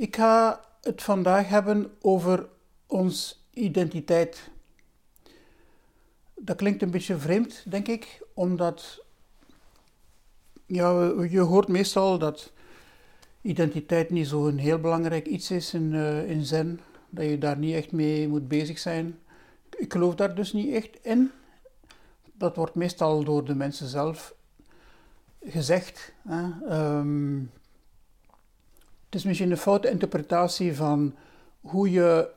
Ik ga het vandaag hebben over ons identiteit. Dat klinkt een beetje vreemd, denk ik, omdat ja, je hoort meestal dat identiteit niet zo'n heel belangrijk iets is in, uh, in Zen, dat je daar niet echt mee moet bezig zijn. Ik geloof daar dus niet echt in. Dat wordt meestal door de mensen zelf gezegd. Hè. Ehm, het is misschien een foute interpretatie van hoe je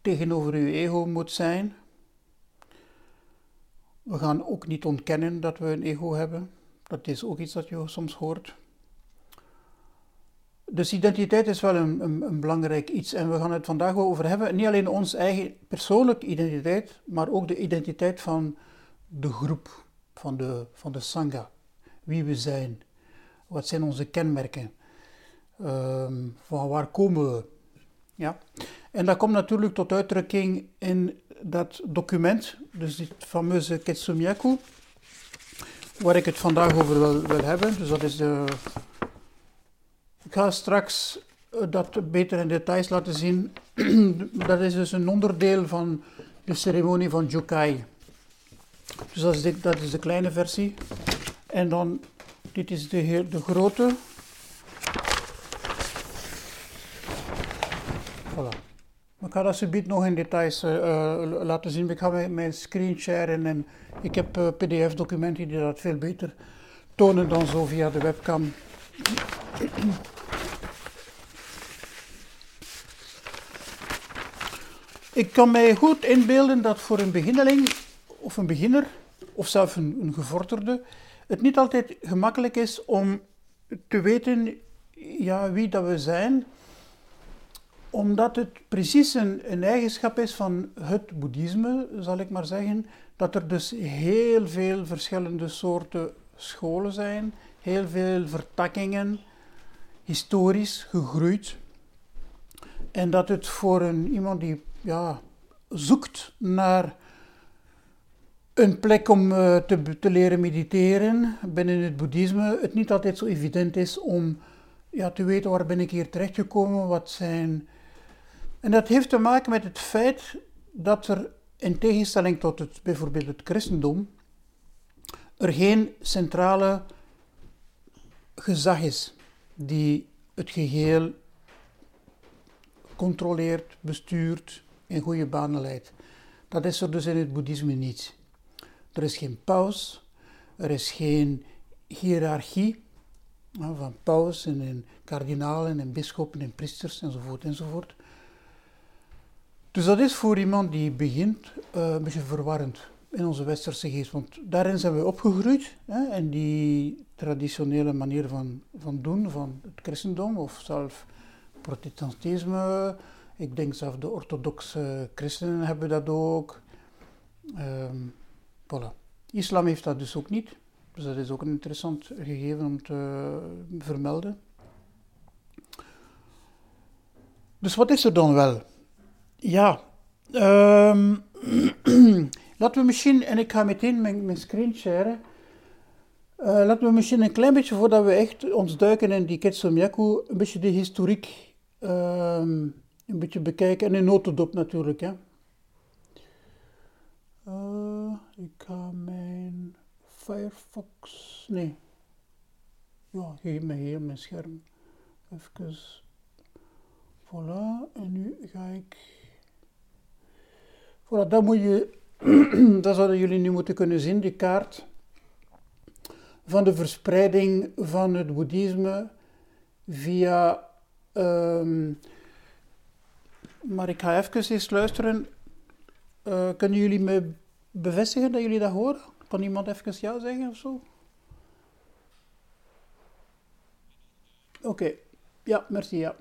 tegenover je ego moet zijn. We gaan ook niet ontkennen dat we een ego hebben. Dat is ook iets dat je soms hoort. Dus identiteit is wel een, een, een, belangrijk iets en we gaan het vandaag over hebben. Niet alleen onze eigen persoonlijke identiteit, maar ook de identiteit van de groep, van de, van de Sangha. Wie we zijn, wat zijn onze kenmerken, um, van waar komen we. Ja? En dat komt natuurlijk tot uitdrukking in dat document, dus dit fameuze Ketsumyaku, waar ik het vandaag over wil, wil hebben. Dus dat is de ik ga straks eh, dat beter in details laten zien. dat is dus een onderdeel van de ceremonie van Jukai. Dus dat is, de, dat is de kleine versie. En dan, dit is de, de grote. Ik ga dat subiet nog in details uh, laten zien. Ik ga mijn, screen sharen en ik heb uh, pdf-documenten die dat veel beter tonen dan zo via de webcam. Ik kan mij goed inbeelden dat voor een beginneling of een beginner, of zelfs een, een gevorderde, het niet altijd gemakkelijk is om te weten ja, wie dat we zijn, omdat het precies een, een, eigenschap is van het boeddhisme, zal ik maar zeggen, dat er dus heel veel verschillende soorten scholen zijn, heel veel vertakkingen, historisch gegroeid. En dat het voor een, iemand die ja, zoekt naar een plek om uh, te, te, leren mediteren binnen het boeddhisme, het niet altijd zo evident is om ja, te weten waar ben ik hier terechtgekomen, wat zijn... En dat heeft te maken met het feit dat er, in tegenstelling tot het, bijvoorbeeld het christendom, er geen centrale gezag is die het geheel controleert, bestuurt, in goede banen leidt. Dat is er dus in het boeddhisme niet. Er is geen paus, er is geen hiërarchie van paus en, en kardinalen en bisschoppen en priesters enzovoort enzovoort. Dus dat is voor iemand die begint uh, een beetje verwarrend in onze westerse geest, want daarin zijn we opgegroeid hè, en die traditionele manier van, van doen van het christendom of zelf protestantisme, ik denk zelfs de orthodoxe christenen hebben dat ook. Um, voilà. Islam heeft dat dus ook niet. Dus dat is ook een interessant gegeven om te vermelden. Dus wat is er dan wel? Ja, um, laten we misschien, en ik ga meteen mijn, mijn screen sharen. Uh, laten we misschien een klein beetje, voordat we echt ons duiken in die Ketsumyaku, een beetje de historiek um, een beetje bekijken. En in notendop natuurlijk. Hè. Uh, ik ga mijn Firefox. Nee. Ja, geef me hier mijn scherm. Even. Voilà. En nu ga ik. Voilà, dat moet je. dat zouden jullie nu moeten kunnen zien, die kaart. Van de verspreiding van het boeddhisme via. Um, maar ik ga even eens luisteren. Uh, kunnen jullie me bevestigen dat jullie dat horen? Kan iemand even ja zeggen of zo? Oké, ja, merci, ja.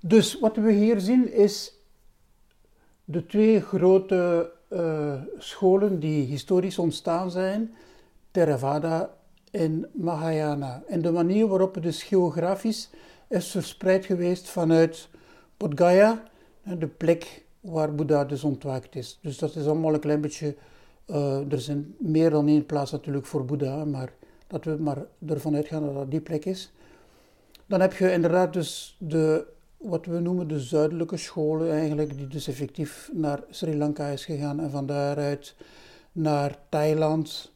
Dus wat we hier zien is de twee grote uh, scholen die historisch ontstaan zijn, Theravada en Mahayana. En de manier waarop het dus geografisch is verspreid geweest vanuit Bodh de plek waar Boeddha dus ontwaakt is. Dus dat is allemaal een klein beetje, uh, er zijn meer dan één plaats natuurlijk voor Boeddha, maar dat we maar ervan uitgaan dat dat die plek is. Dan heb je inderdaad dus de, wat we noemen de zuidelijke scholen eigenlijk, die dus effectief naar Sri Lanka is gegaan en van daaruit naar Thailand,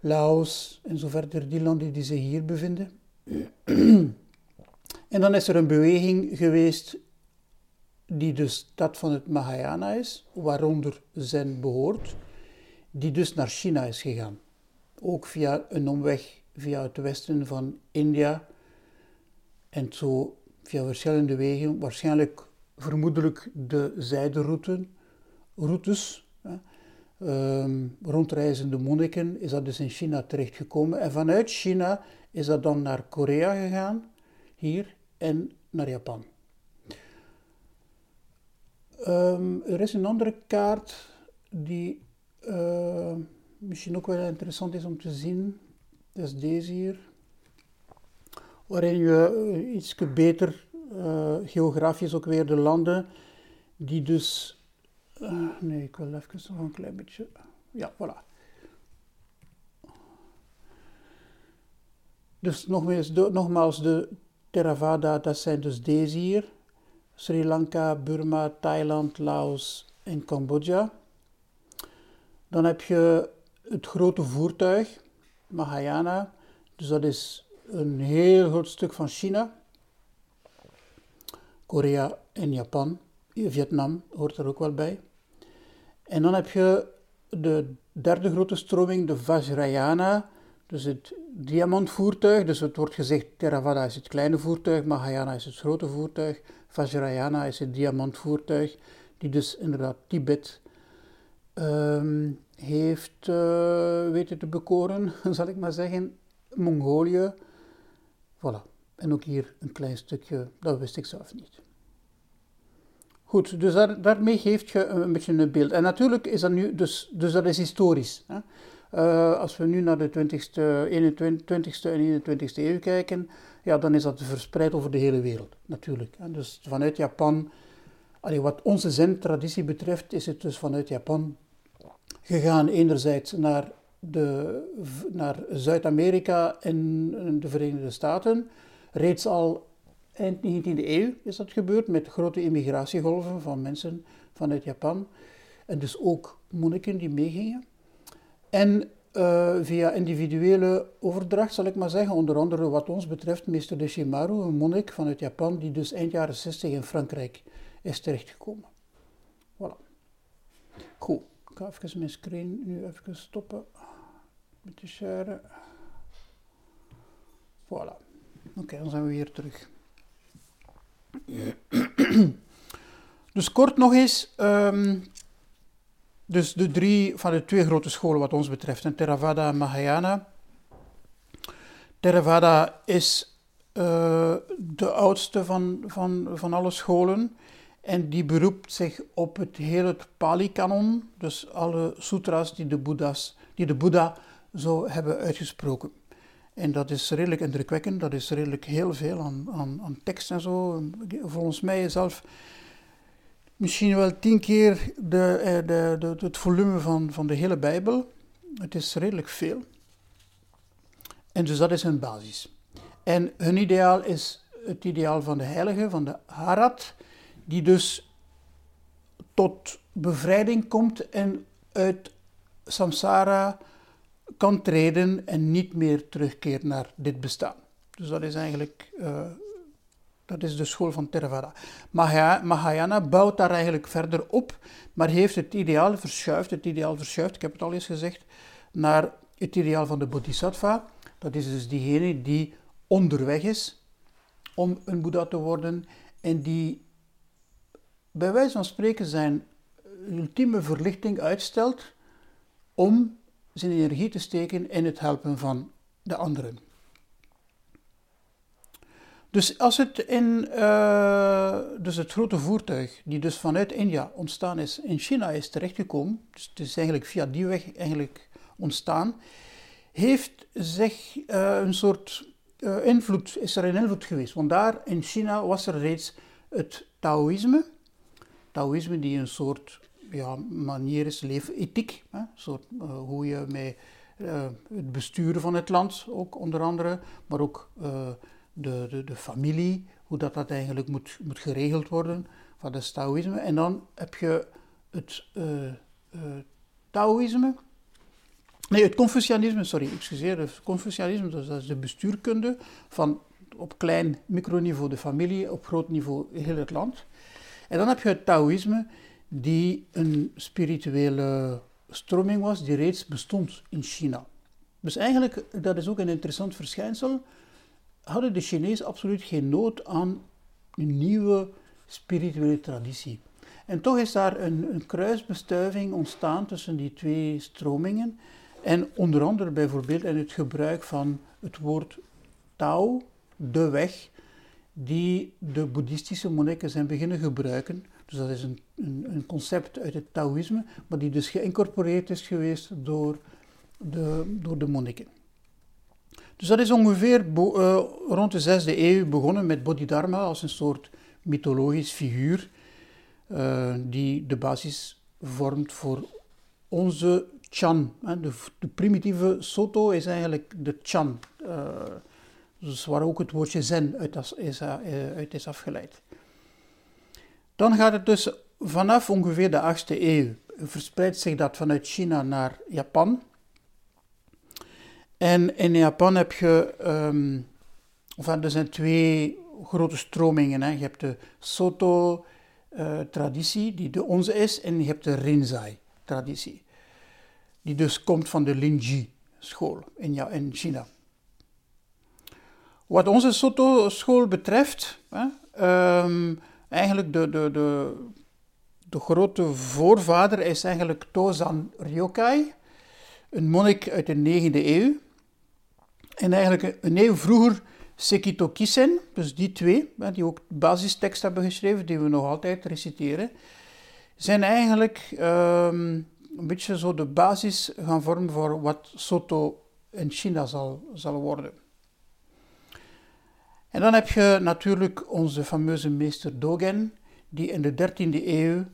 Laos en zo verder, die landen die zich hier bevinden. en dan is er een beweging geweest die dus dat van het Mahayana is, waaronder Zen behoort, die dus naar China is gegaan. Ook via een omweg via het westen van India en zo via verschillende wegen, waarschijnlijk vermoedelijk de zijderoute, routes, um, rondreizende monniken, is dat dus in China terechtgekomen. En vanuit China is dat dan naar Korea gegaan, hier, en naar Japan. Um, er is een andere kaart die uh, misschien ook wel interessant is om te zien. Dat is deze hier. Waarin je uh, iets beter uh, geografisch ook weer de landen die dus. nee, ik wil even nog een klein beetje. Ja, voilà. Dus nogmaals de, nogmaals, de Theravada, dat zijn dus deze hier. Sri Lanka, Burma, Thailand, Laos en Cambodja. Dan heb je het grote voertuig, Mahayana. Dus dat is een heel groot stuk van China. Korea en Japan. Vietnam hoort er ook wel bij. En dan heb je de derde grote stroming, de Vajrayana. Dus het diamantvoertuig. Dus het wordt gezegd, Theravada is het kleine voertuig, Mahayana is het grote voertuig. Vajrayana is het diamantvoertuig, die dus inderdaad Tibet um, heeft uh, weten te bekoren, zal ik maar zeggen. Mongolië. Voilà. En ook hier een klein stukje, dat wist ik zelf niet. Goed, dus daar, daarmee geeft je een, beetje een beeld. En natuurlijk is dat nu, dus, dus dat is historisch. Hè? Uh, als we nu naar de 20ste, 21ste en 21ste eeuw kijken, ja, dan is dat verspreid over de hele wereld, natuurlijk. Dus vanuit Japan, wat onze zen-traditie betreft, is het dus vanuit Japan gegaan enerzijds naar, de, naar Zuid-Amerika en de Verenigde Staten. Reeds al eind 19e eeuw is dat gebeurd met grote immigratiegolven van mensen vanuit Japan. En dus ook monniken die meegingen. En uh, via individuele overdracht, zal ik maar zeggen, onder andere wat ons betreft, meester de Shimaru, een monnik vanuit Japan, die dus eind jaren 60 in Frankrijk is terechtgekomen. Voilà. Goed, ik ga even mijn screen nu even stoppen met de share. Voilà. Oké, dan zijn we weer terug. dus kort nog eens, um, dus de drie van de twee grote scholen wat ons betreft, Theravada en Mahayana. Theravada is uh, de oudste van, van, van alle scholen en die beroept zich op het hele Pali-kanon, dus alle sutras die de, Boeddha's, die de Boeddha zo hebben uitgesproken. En dat is redelijk indrukwekkend, dat is redelijk heel veel aan, aan, aan tekst en zo. Volgens mij zelf misschien wel tien keer de, eh, de, de, het volume van, van de hele Bijbel. Het is redelijk veel. En dus dat is hun basis. En hun ideaal is het ideaal van de heilige, van de Harat, die dus tot bevrijding komt en uit samsara kan treden en niet meer terugkeert naar dit bestaan. Dus dat is eigenlijk uh, dat is de school van Theravada. Mahayana bouwt daar eigenlijk verder op, maar heeft het ideaal verschuift, het ideaal verschuift, ik heb het al eens gezegd, naar het ideaal van de Bodhisattva. Dat is dus diegene die onderweg is om een Boeddha te worden en die bij wijze van spreken zijn ultieme verlichting uitstelt om zijn energie te steken in het helpen van de anderen. Dus als het in uh, dus het grote voertuig, die dus vanuit India ontstaan is, in China is terechtgekomen, dus het is eigenlijk via die weg eigenlijk ontstaan, heeft zich uh, een soort uh, invloed, is er een invloed geweest. Want daar in China was er reeds het Taoïsme, Taoïsme die een soort ja, manier is, leefethiek, een soort hoe je met het besturen van het land, ook onder andere, maar ook de, de, de familie, hoe dat, dat eigenlijk moet, moet geregeld worden, van het Taoïsme. En dan heb je het Taoïsme, nee, het Confucianisme, sorry, excuseer, het Confucianisme, dus dat is de bestuurkunde van op klein microniveau de familie, op groot niveau heel het land. En dan heb je het Taoïsme, die een spirituele stroming was die reeds bestond in China. Dus eigenlijk, dat is ook een interessant verschijnsel, hadden de Chinezen absoluut geen nood aan een nieuwe spirituele traditie. En toch is daar een, een kruisbestuiving ontstaan tussen die twee stromingen. En onder andere bijvoorbeeld in het gebruik van het woord Tao, de weg, die de boeddhistische monniken zijn beginnen gebruiken. Dus dat is een, een, concept uit het Taoïsme, maar die dus geïncorporeerd is geweest door de, door de monniken. Dus dat is ongeveer uh, rond de 6e eeuw begonnen met Bodhidharma als een soort mythologisch figuur uh, die de basis vormt voor onze Chan. De, de, primitieve Soto is eigenlijk de Chan. Uh, dus waar ook het woordje zen uit is, uit is afgeleid. Dan gaat het dus vanaf ongeveer de 8e eeuw, verspreidt zich dat vanuit China naar Japan. En in Japan heb je, um, enfin, er zijn twee grote stromingen. Hè. Je hebt de Soto-traditie, die de onze is, en je hebt de Rinzai-traditie, die dus komt van de Linji-school in, ja, in China. Wat onze Soto-school betreft, hè, um, eigenlijk de, de, de, de grote voorvader is eigenlijk Tozan Ryokai, een monnik uit de 9e eeuw. En eigenlijk een eeuw vroeger Sekito Kisen, dus die twee, die ook basistekst hebben geschreven, die we nog altijd reciteren, zijn eigenlijk um, een beetje zo de basis gaan vormen voor wat Soto in China zal, zal worden. En dan heb je natuurlijk onze fameuze meester Dogen, die in de 13e eeuw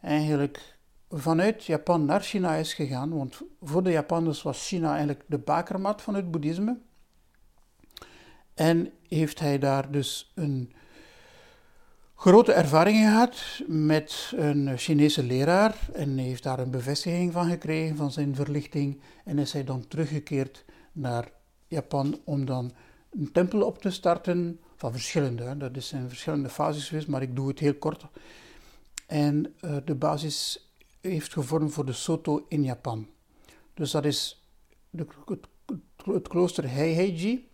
eigenlijk vanuit Japan naar China is gegaan. Want voor de Japanners was China eigenlijk de bakermat van het boeddhisme. En heeft hij daar dus een grote ervaring gehad met een Chinese leraar en heeft daar een bevestiging van gekregen van zijn verlichting en is hij dan teruggekeerd naar Japan om dan een tempel op te starten van verschillende. Dat is in verschillende fases geweest, maar ik doe het heel kort. En uh, de basis heeft gevormd voor de Soto in Japan. Dus dat is de, het, het, klooster Heiheiji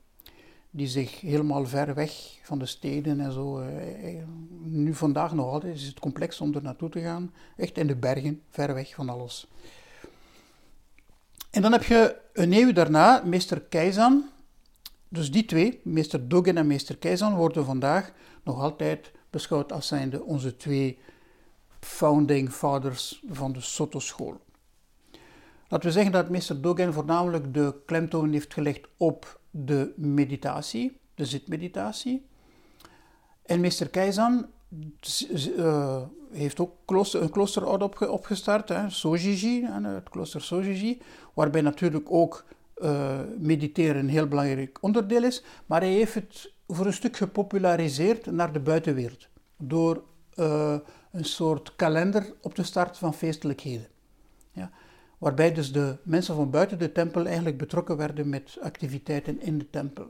die zich helemaal ver weg van de steden en zo. Eh, eh, nu vandaag nog altijd is het complex om er naartoe te gaan. Echt in de bergen, ver weg van alles. En dan heb je een eeuw daarna meester Keizan. Dus die twee, meester Dogen en meester Keizan, worden vandaag nog altijd beschouwd als zijnde onze twee founding fathers van de Soto-school. Laten we zeggen dat meester Dogen voornamelijk de klemtoon heeft gelegd op de meditatie, de zitmeditatie. En meester Keizan uh, heeft ook klooster, een kloosterorde op, opgestart, hè, Sojiji, het klooster Sojiji, waarbij natuurlijk ook uh, mediteren een heel belangrijk onderdeel is, maar hij heeft het voor een stuk gepopulariseerd naar de buitenwereld, door uh, een soort kalender op te starten van feestelijkheden. Ja waarbij dus de mensen van buiten de tempel eigenlijk betrokken werden met activiteiten in de tempel.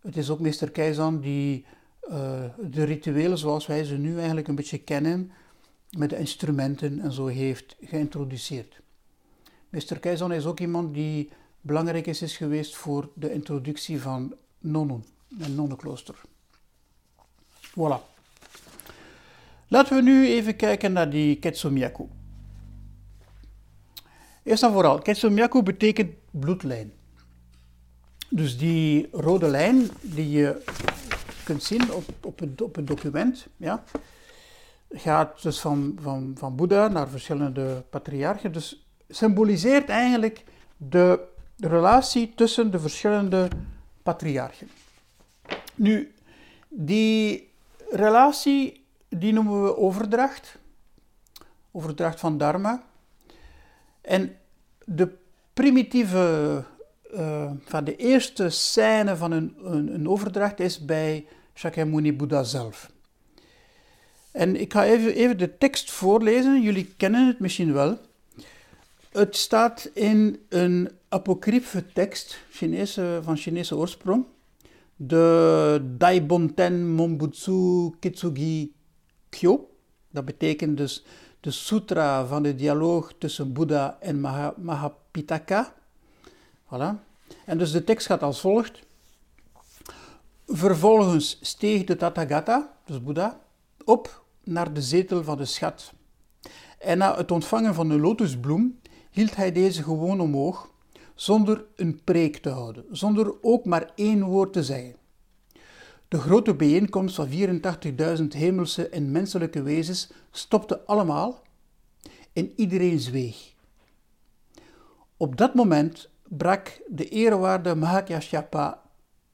Het is ook meester Keizan die uh, de rituelen zoals wij ze nu eigenlijk een beetje kennen, met de instrumenten en zo heeft geïntroduceerd. Meester Keizan is ook iemand die belangrijk is, is geweest voor de introductie van nonnen, een nonnenklooster. Voilà. Laten we nu even kijken naar die Ketsumiyaku. Eerst en vooral, Ketsumiyaku betekent bloedlijn. Dus die rode lijn die je kunt zien op, op, het, op document, ja, gaat dus van, van, van Boeddha naar verschillende patriarchen. Dus symboliseert eigenlijk de, de relatie tussen de verschillende patriarchen. Nu, die relatie die noemen we overdracht. Overdracht van dharma. En de primitieve uh, van de eerste scène van een, een, een overdracht is bij Shakyamuni Buddha zelf. En ik ga even, even de tekst voorlezen, jullie kennen het misschien wel. Het staat in een apocryfe tekst Chinese, van Chinese oorsprong. De Daibonten Monbutsu Kitsugi Kyo. Dat betekent dus de sutra van de dialoog tussen Boeddha en Mahapitaka. Voilà. En dus de tekst gaat als volgt. Vervolgens steeg de Tathagata, dus Boeddha, op naar de zetel van de schat. En na het ontvangen van een lotusbloem hield hij deze gewoon omhoog, zonder een preek te houden, zonder ook maar één woord te zeggen. De grote bijeenkomst van 84.000 hemelse en menselijke wezens stopte allemaal en iedereen zweeg. Op dat moment brak de eerwaarde Mahakyashyapa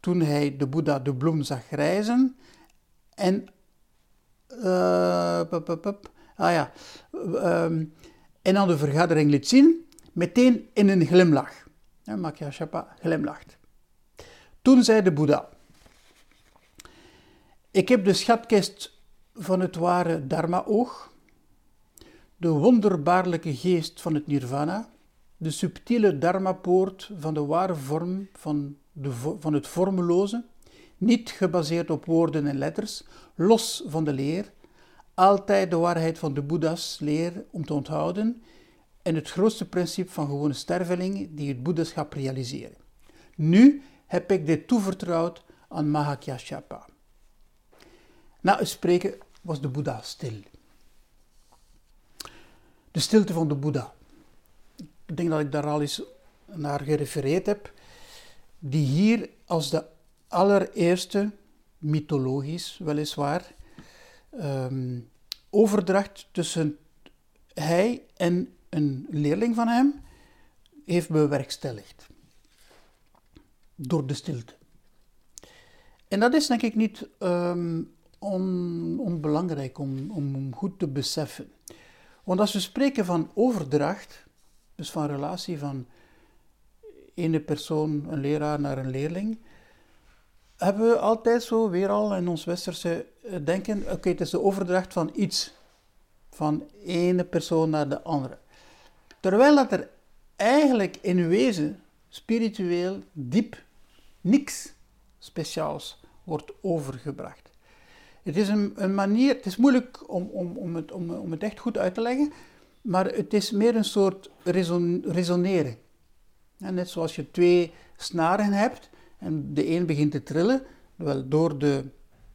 toen hij de Boeddha de bloem zag rijzen en uh, ah ja, ehm, en aan de vergadering liet zien, meteen in een glimlach. Ja, Mahakyashyapa glimlacht. Toen zei de Boeddha, ik heb de schatkist van het ware Dharma-oog, de wonderbaarlijke geest van het nirvana, de subtiele Dharma-poort van de ware vorm van, de, van het vormeloze, niet gebaseerd op woorden en letters, los van de leer, altijd de waarheid van de Boeddha's leer om te onthouden en het grootste principe van gewone stervelingen die het Boeddhaschap realiseren. Nu heb ik dit toevertrouwd aan Mahakyashyapa. Na het spreken was de Boeddha stil. De stilte van de Boeddha. Ik denk dat ik daar al eens naar gerefereerd heb. Die hier als de allereerste, mythologisch weliswaar, um, overdracht tussen hij en een leerling van hem heeft bewerkstelligd. Door de stilte. En dat is denk ik niet um, on, onbelangrijk om, om goed te beseffen. Want als we spreken van overdracht, dus van relatie van ene persoon, een leraar naar een leerling, hebben we altijd zo weer al in ons westerse eh, denken, oké, het is de overdracht van iets, van ene persoon naar de andere. Terwijl dat er eigenlijk in wezen, spiritueel, diep, niks speciaals wordt overgebracht. Het is een, een manier, het is moeilijk om, om, om, het, om, om het echt goed uit te leggen, maar het is meer een soort reson, resoneren. net zoals je twee snaren hebt en de een begint te trillen, wel door de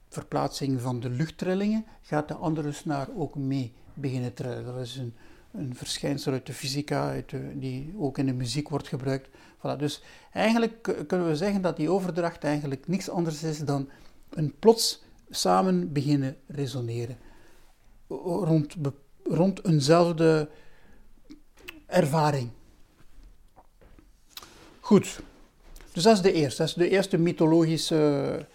verplaatsing van de luchttrillingen gaat de andere snaar ook mee beginnen trillen. Dat is een, een verschijnsel uit de fysica, uit die ook in de muziek wordt gebruikt. Voilà, dus eigenlijk kunnen we zeggen dat die overdracht eigenlijk niks anders is dan een plots samen beginnen resoneren rond, rond eenzelfde ervaring. Goed, dus dat is de eerste, dat is de eerste mythologische.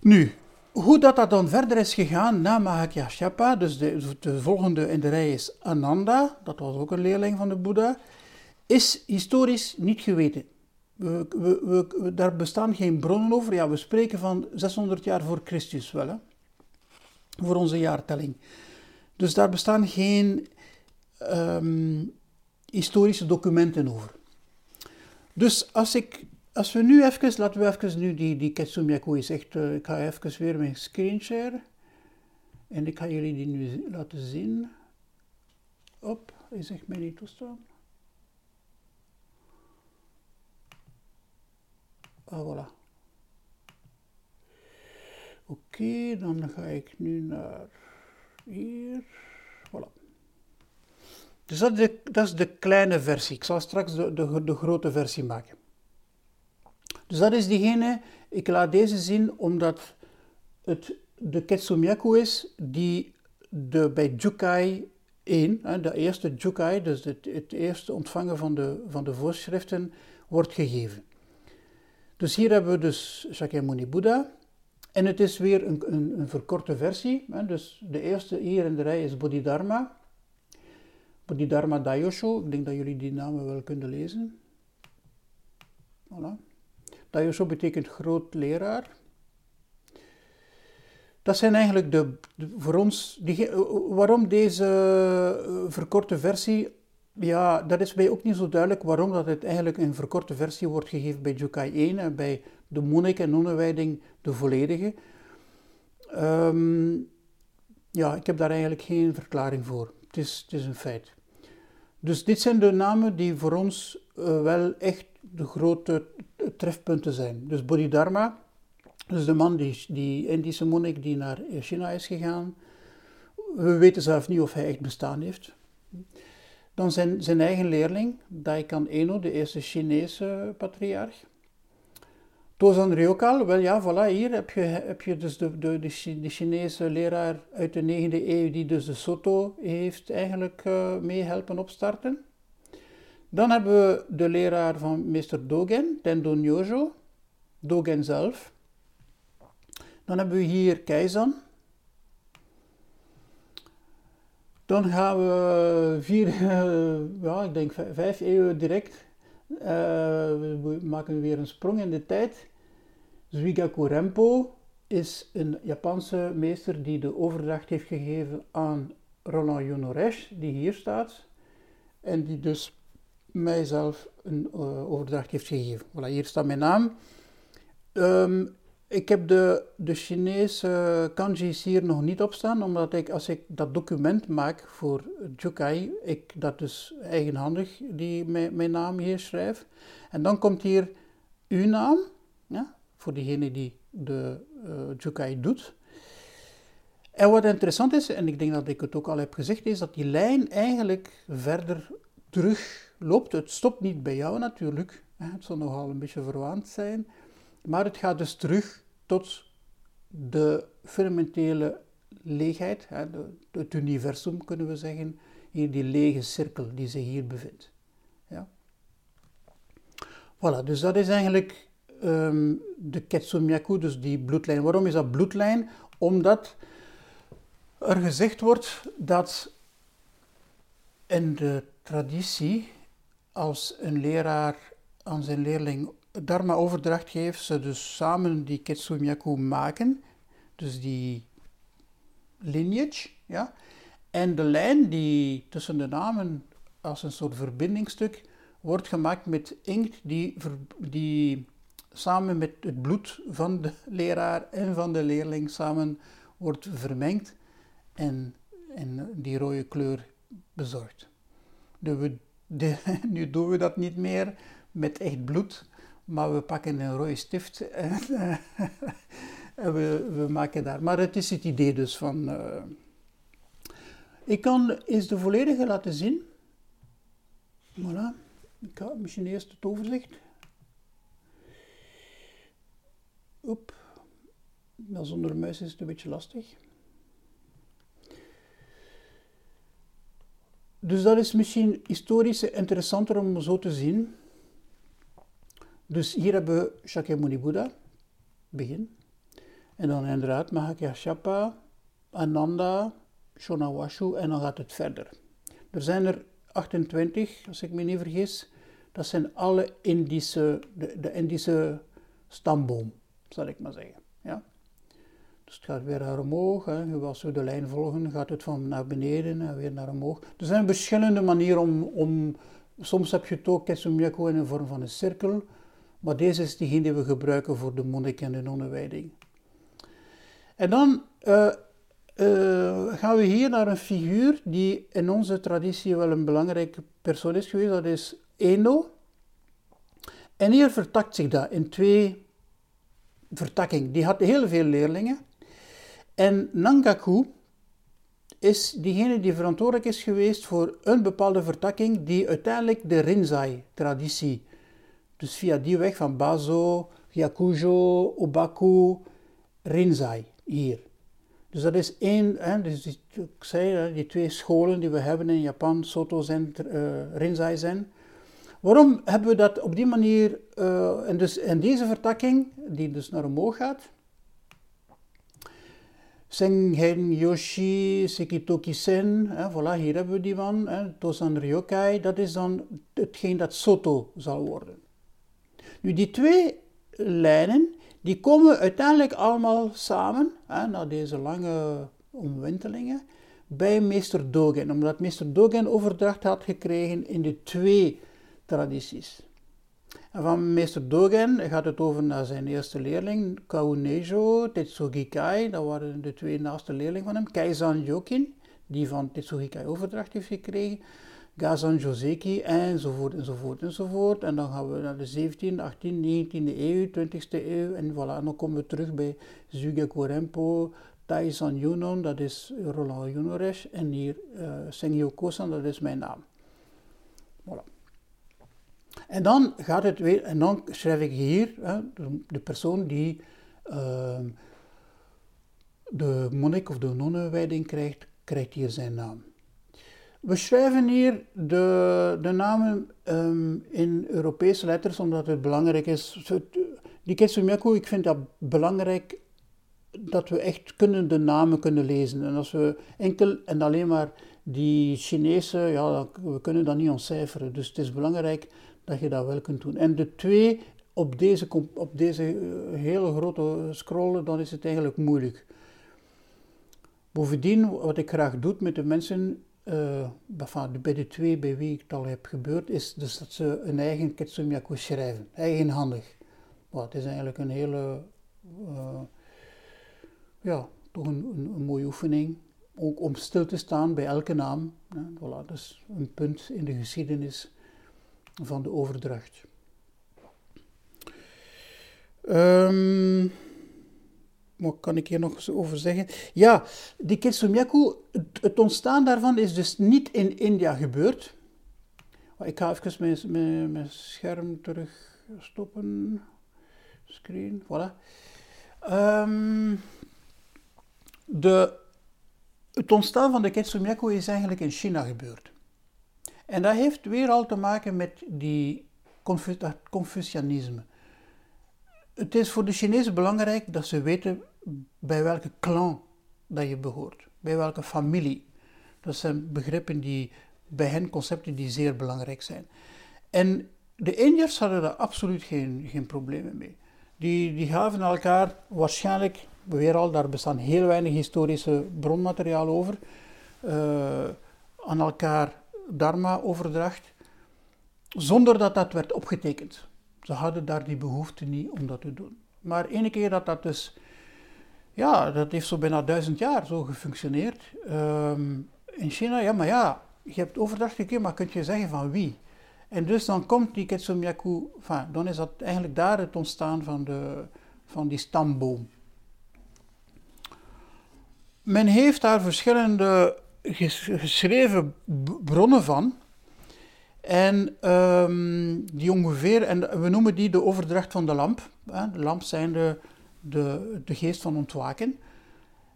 Nu, hoe dat, dat dan verder is gegaan na Mahakyashyapa, dus de, de volgende in de rij is Ananda, dat was ook een leerling van de Boeddha, is historisch niet geweten. We, we, daar bestaan geen bronnen over. Ja, we spreken van 600 jaar voor Christus wel, hè? voor onze jaartelling. Dus daar bestaan geen um, historische documenten over. Dus als, ik, als we nu even, laten we even nu die, die Ketsumyaku is echt, uh, ik ga even weer mijn screen share. En ik ga jullie die nu laten zien. Op, hij zegt mij niet toestaan. Ah, voilà. Oké, dan ga ik nu naar hier. Voilà. Dus dat is, de, dat is de kleine versie. Ik zal straks de, de, de grote versie maken. Dus dat is diegene, ik laat deze zien omdat het de Ketsumyaku is die de, bij Jukai 1, de eerste Jukai, dus het, het eerste ontvangen van de, van de voorschriften, wordt gegeven. Dus hier hebben we dus Shakyamuni Buddha. En het is weer een, een, een verkorte versie. Dus de eerste hier in de rij is Bodhidharma. Bodhidharma Dayosho. Ik denk dat jullie die namen wel kunnen lezen. Voilà. Daiyosho betekent groot leraar. Dat zijn eigenlijk de, voor ons, die, waarom deze eh, verkorte versie, ja, dat is mij ook niet zo duidelijk waarom dat het eigenlijk een verkorte versie wordt gegeven bij Jukai 1 en bij de monnik en nonnenwijding de volledige. Um, ja, ik heb daar eigenlijk geen verklaring voor. Het is, het is een feit. Dus dit zijn de namen die voor ons wel echt de grote trefpunten zijn. Dus Bodhidharma, dus de man, die, die Indische monnik die naar China is gegaan. We weten zelf niet of hij echt bestaan heeft. Dan zijn, zijn eigen leerling, Daikan Eno, de eerste Chinese patriarch. Tozan Ryokal, wel ja, voilà, hier heb je, heb je dus de, de, de, Chinese leraar uit de 9e eeuw die dus de Soto heeft eigenlijk uh, mee helpen opstarten. Dan hebben we de leraar van meester Dogen, Tendo Nyojo, Dogen zelf. Dan hebben we hier Keizan. Dan gaan we vier, ja, ik denk vijf eeuwen direct. Uh, we maken weer een sprong in de tijd. Zuigaku Rempo is een Japanse meester die de overdracht heeft gegeven aan Roland Yonoresh, die hier staat. En die dus mijzelf een uh, overdracht heeft gegeven. Voilà, hier staat mijn naam. Um, ik heb de, de Chinese kanji's hier nog niet op staan, omdat ik als ik dat document maak voor Jukai, ik dat dus eigenhandig die, mijn, mijn naam hier schrijf. En dan komt hier uw naam, ja, voor diegene die de uh, Jukai doet. En wat interessant is, en ik denk dat ik het ook al heb gezegd, is dat die lijn eigenlijk verder terug loopt. Het stopt niet bij jou natuurlijk, het zal nogal een beetje verwaand zijn. Maar het gaat dus terug tot de fundamentele leegheid, het universum kunnen we zeggen, hier die lege cirkel die zich hier bevindt. Ja. Voilà, dus dat is eigenlijk um, de Ketsumyaku, dus die bloedlijn. Waarom is dat bloedlijn? Omdat er gezegd wordt dat in de traditie, als een leraar aan zijn leerling Dharma-overdracht geeft, ze dus samen die Ketsumyaku maken, dus die lineage, ja, en de lijn die tussen de namen als een soort verbindingstuk wordt gemaakt met inkt die, die samen met het bloed van de leraar en van de leerling samen wordt vermengd en, en die rode kleur bezorgt. De, nu doen we dat niet meer met echt bloed, maar we pakken een rode stift en, en we, we, maken daar. Maar het is het idee dus van. Uh, ik kan eens de volledige laten zien. Voilà. Ik ga misschien eerst het overzicht. Oep. Maar zonder muis is het een beetje lastig. Dus dat is misschien historisch interessanter om zo te zien. Dus hier hebben we Shakyamuni Buddha, begin. En dan inderdaad Mahakashapa, Ananda, Shonawashu en dan gaat het verder. Er zijn er 28, als ik me niet vergis. Dat zijn alle Indische, de, de Indische stamboom, zal ik maar zeggen. Dus het gaat weer naar omhoog. Hè. Als we de lijn volgen, gaat het van naar beneden en weer naar omhoog. Er zijn verschillende manieren om... om soms heb je het ook Kesumyaku in de vorm van een cirkel. Maar deze is diegene die we gebruiken voor de monnik en de nonnenwijding. En dan uh, uh, gaan we hier naar een figuur die in onze traditie wel een belangrijke persoon is geweest. Dat is Eno. En hier vertakt zich dat in twee vertakkingen. Die had heel veel leerlingen. En Nangaku is diegene die verantwoordelijk is geweest voor een bepaalde vertakking die uiteindelijk de Rinzai-traditie dus via die weg van Bazo, Hyakujo, Obaku, Rinzai, hier. Dus dat is één, hè, dus ik zei, die twee scholen die we hebben in Japan, Soto en uh, Rinzai zijn. Waarom hebben we dat op die manier, uh, en dus in deze vertakking, die dus naar omhoog gaat, Sengen Yoshi Sekitoki Sen, hè, voilà, hier hebben we die van, hè, Tosan Ryokai, dat is dan hetgeen dat Soto zal worden. Nu, die twee lijnen, die komen uiteindelijk allemaal samen, hè, na deze lange omwentelingen, bij meester Dogen. Omdat meester Dogen overdracht had gekregen in de twee tradities. Van meester Dogen gaat het over naar zijn eerste leerling, Kaunejo Tetsugikai. Dat waren de twee naaste leerlingen van hem. Keizan Jokin, die van Tetsugikai overdracht heeft gekregen. Gazan Joseki, enzovoort, enzovoort, enzovoort. En dan gaan we naar de 17e, 18e, 19e eeuw, 20e eeuw. En voilà, dan komen we terug bij Zugeku Rempo, Taisan Yunon, dat is Roland Yunoresh. En hier uh, Sengyo Kosan, dat is mijn naam. En dan gaat het weer, en dan schrijf ik hier, hè, de persoon die uh, de monnik of de nonnenwijding krijgt, krijgt hier zijn naam. We schrijven hier de, de namen um, in Europese letters omdat het belangrijk is. Die Ketsumiaku, ik vind dat belangrijk dat we echt kunnen de namen kunnen lezen. En als we enkel en alleen maar die Chinese, ja, we kunnen dat niet ontcijferen. Dus het is belangrijk dat je dat wel kunt doen. En de twee op deze, op deze eh, hele grote scrollen, dan is het eigenlijk moeilijk. Bovendien, wat ik graag doe met de mensen, uh, bij de twee bij wie ik het al heb gebeurd, is dus dat ze een eigen Ketsumyaku schrijven, eigenhandig. Maar het is eigenlijk een hele, uh, ja, toch een, mooie oefening. Ook om stil te staan bij elke naam. Voilà, dat is een punt in de geschiedenis van de overdracht. Um, wat kan ik hier nog over zeggen? Ja, die Kitsumyaku, het, ontstaan daarvan is dus niet in India gebeurd. Ik ga even mijn, mijn, scherm terug stoppen. Screen, voilà. Um, de, het ontstaan van de Kitsumyaku is eigenlijk in China gebeurd. En dat heeft weer al te maken met die dat Confucianisme. Het is voor de Chinezen belangrijk dat ze weten bij welke clan dat je behoort, bij welke familie. Dat zijn begrippen die bij hen concepten die zeer belangrijk zijn. En de Indiërs hadden daar absoluut geen, geen problemen mee. Die, die gaven elkaar waarschijnlijk, weer al, daar bestaan heel weinig historische bronmateriaal over, uh, aan elkaar dharma-overdracht, zonder dat dat werd opgetekend. Ze hadden daar die behoefte niet om dat te doen. Maar ene keer dat dat dus, ja, dat heeft zo bijna duizend jaar zo gefunctioneerd. Ehm, in China, ja, maar ja, je hebt overdracht gekregen, maar kun je zeggen van wie? En dus dan komt die Ketsumyaku, enfin, dan is dat eigenlijk daar het ontstaan van, de, van die stamboom. Men heeft daar verschillende geschreven bronnen van. En um, die ongeveer, en we noemen die de overdracht van de lamp. De lamp zijn de, de, de geest van ontwaken.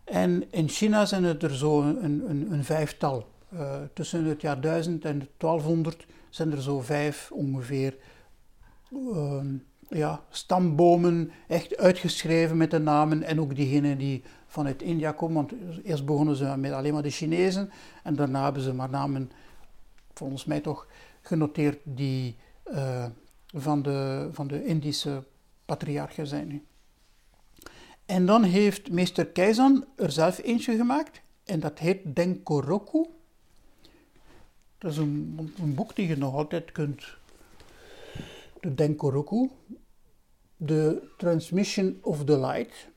En in China zijn het er zo een, een, een vijftal. Uh, tussen het jaar 1000 en 1200 zijn er zo vijf ongeveer uh, ja, stambomen, echt uitgeschreven met de namen en ook diegenen die vanuit India komen. Want eerst begonnen ze met alleen maar de Chinezen en daarna hebben ze maar namen, volgens mij toch, genoteerd die uh, van, de, van de Indische patriarchen zijn. En dan heeft meester Keizan er zelf eentje gemaakt en dat heet Denkoroku. Dat is een, een boek die je nog altijd kunt. De Denkoroku, The Transmission of the Light.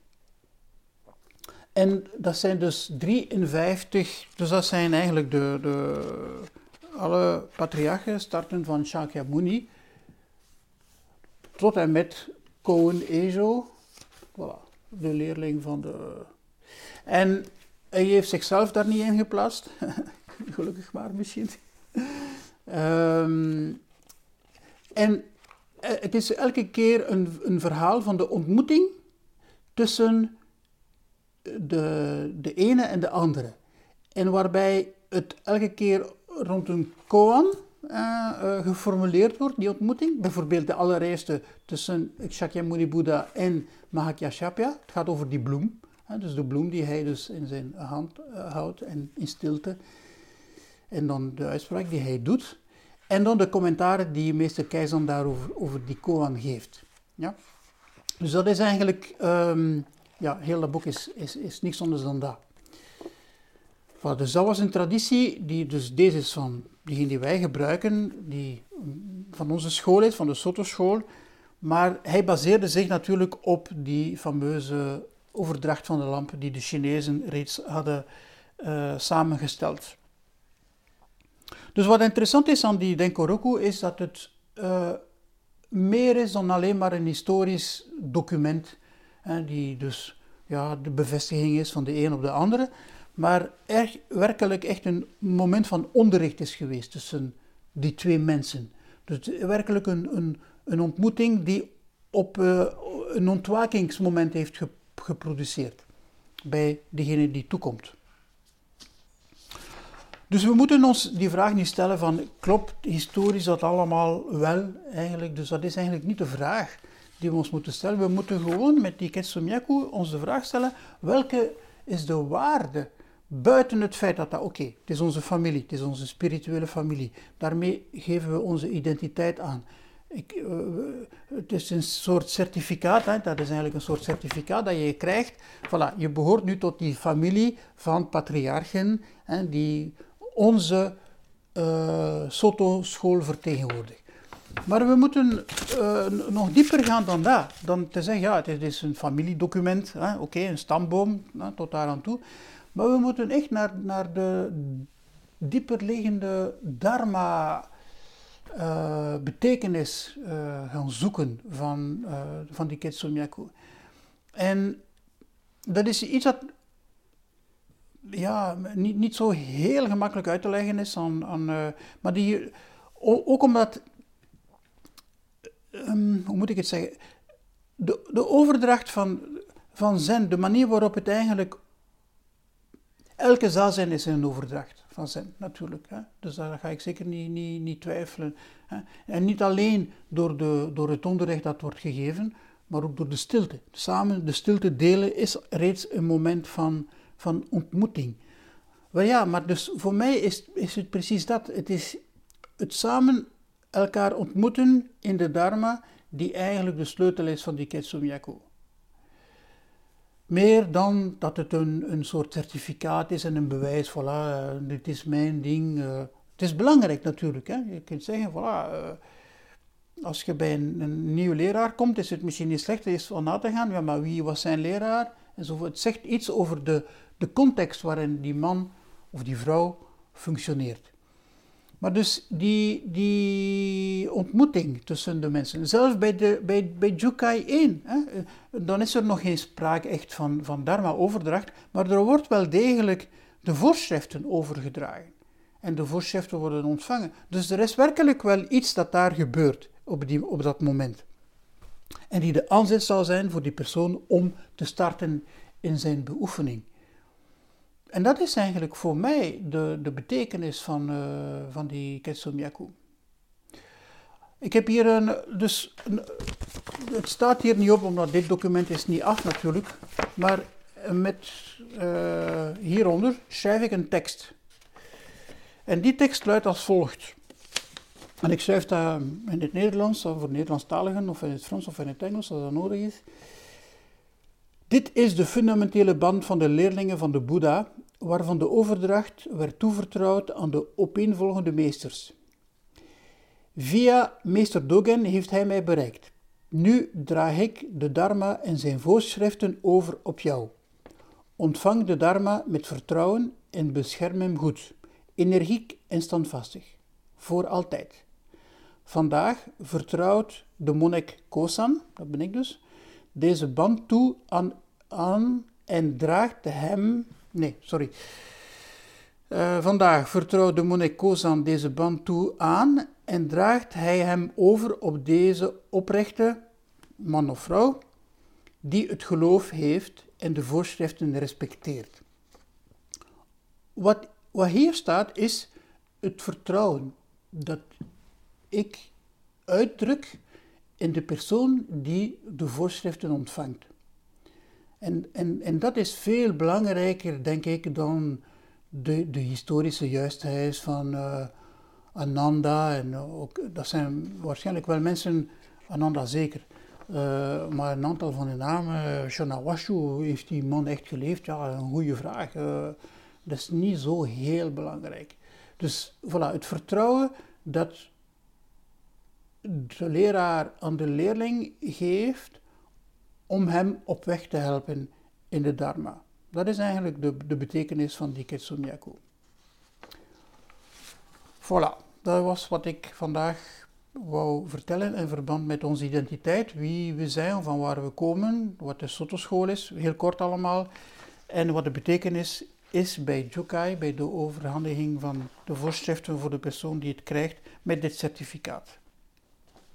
En dat zijn dus 53, dus dat zijn eigenlijk de, de, alle patriarchen, starten van Shakyamuni tot en met Koen Ezo, voilà, de leerling van de... En hij heeft zichzelf daar niet in geplaatst, gelukkig maar misschien. um, en het is elke keer een, een verhaal van de ontmoeting tussen de, de ene en de andere. En waarbij het elke keer rond een koan uh, geformuleerd wordt, die ontmoeting. Bijvoorbeeld de allereerste tussen Shakyamuni Buddha en Mahakyashapya. Het gaat over die bloem. Dus de bloem die hij dus in zijn hand houdt en in stilte. En dan de uitspraak die hij doet. En dan de commentaren die meester Keizan daarover over die koan geeft. Ja? Dus dat is eigenlijk, um, ja, heel dat boek is, is, is niks anders dan dat. dus dat was een traditie, die, dus deze is van diegene die wij gebruiken, die van onze school is, van de Soto-school. Maar hij baseerde zich natuurlijk op die fameuze overdracht van de lamp die de Chinezen reeds hadden uh, samengesteld. Dus wat interessant is aan die Denkoroku is dat het uh, meer is dan alleen maar een historisch document, hè, die dus ja, de bevestiging is van de een op de andere, maar er werkelijk echt een moment van onderricht is geweest tussen die twee mensen. Dus werkelijk een, een, een ontmoeting die op uh, een ontwakingsmoment heeft geproduceerd bij degene die toekomt. Dus we moeten ons die vraag niet stellen van klopt historisch dat allemaal wel eigenlijk. Dus dat is eigenlijk niet de vraag die we ons moeten stellen. We moeten gewoon met die Ketsumyaku ons de vraag stellen welke is de waarde buiten het feit dat dat oké, het is onze familie, het is onze spirituele familie. Daarmee geven we onze identiteit aan. Ik, uh, het is een soort certificaat, hè, dat is eigenlijk een soort certificaat dat je krijgt. Voilà, je behoort nu tot die familie van patriarchen hè, die onze uh, Soto-school vertegenwoordigt. Maar we moeten uh, nog dieper gaan dan dat. Dan te zeggen, ja, het is een familiedocument, oké, een stamboom, hè, tot daar aan toe. Maar we moeten echt naar, naar de dieperliggende dharma uh, betekenis gaan zoeken van, van die Ketsumyaku. En dat is iets dat ja, niet, niet zo heel gemakkelijk uit te leggen is. Uh, maar die, ook omdat, um, hoe moet ik het zeggen, de, de overdracht van, van zen, de manier waarop het eigenlijk, elke zazen is een overdracht van zen, natuurlijk. Hè? Dus daar ga ik zeker niet, niet, niet twijfelen. Hè? En niet alleen door, de, door het onderricht dat wordt gegeven, maar ook door de stilte. Samen de stilte delen is reeds een moment van van ontmoeting. Wel ja, maar dus voor mij is, is het precies dat. Het is het samen elkaar ontmoeten in de Dharma die eigenlijk de sleutel is van die Ketsumyaku. Meer dan dat het een, een soort certificaat is en een bewijs, voilà, dit is mijn ding. Uh, het is belangrijk natuurlijk. Hè? Je kunt zeggen, voilà, uh, als je bij een, een nieuwe leraar komt, is het misschien niet slecht eens om na te gaan, ja, maar wie was zijn leraar? Enzovoort. Het zegt iets over de, de context waarin die man of die vrouw functioneert. Maar dus die, die ontmoeting tussen de mensen, zelfs bij, de, bij, bij Jukai 1, hè, dan is er nog geen sprake echt van, van dharma-overdracht, maar er wordt wel degelijk de voorschriften overgedragen. En de voorschriften worden ontvangen. Dus er is werkelijk wel iets dat daar gebeurt op, die, op dat moment. En die de aanzet zal zijn voor die persoon om te starten in zijn beoefening. En dat is eigenlijk voor mij de, de betekenis van, uh, van die Ketsumyaku. Ik heb hier een, dus, een, het staat hier niet op, omdat dit document is niet af natuurlijk, maar met uh, hieronder schrijf ik een tekst. En die tekst luidt als volgt. En ik schrijf dat in het Nederlands, of voor Nederlandstaligen, of in het Frans of in het Engels, als dat nodig is. Dit is de fundamentele band van de leerlingen van de Boeddha, waarvan de overdracht werd toevertrouwd aan de opeenvolgende meesters. Via meester Dogen heeft hij mij bereikt. Nu draag ik de Dharma en zijn voorschriften over op jou. Ontvang de Dharma met vertrouwen en bescherm hem goed, energiek en standvastig, voor altijd. Vandaag vertrouwt de monnik Kosan, dat ben ik dus, deze band toe aan, aan en draagt hem. Nee, sorry. Uh, vandaag vertrouwt de monnik Kozan deze band toe aan en draagt hij hem over op deze oprechte man of vrouw die het geloof heeft en de voorschriften respecteert. Wat, wat hier staat is het vertrouwen dat ik uitdruk in de persoon die de voorschriften ontvangt. En, en, en dat is veel belangrijker, denk ik, dan de, de historische juistheid van uh, Ananda. En ook, dat zijn waarschijnlijk wel mensen, Ananda zeker. Uh, maar een aantal van de namen, Shonawashu, heeft die man echt geleefd? Ja, een goede vraag. Dat is niet zo heel belangrijk. Dus voilà, het vertrouwen dat de leraar aan de leerling geeft om hem op weg te helpen in de Dharma. Dat is eigenlijk de, de betekenis van die Ketsunyaku. Voilà, dat was wat ik vandaag wou vertellen in verband met onze identiteit, wie we zijn, van waar we komen, wat de Soto-school is, heel kort allemaal, en wat de betekenis is bij Jukai, bij de overhandiging van de voorschriften voor de persoon die het krijgt met dit certificaat.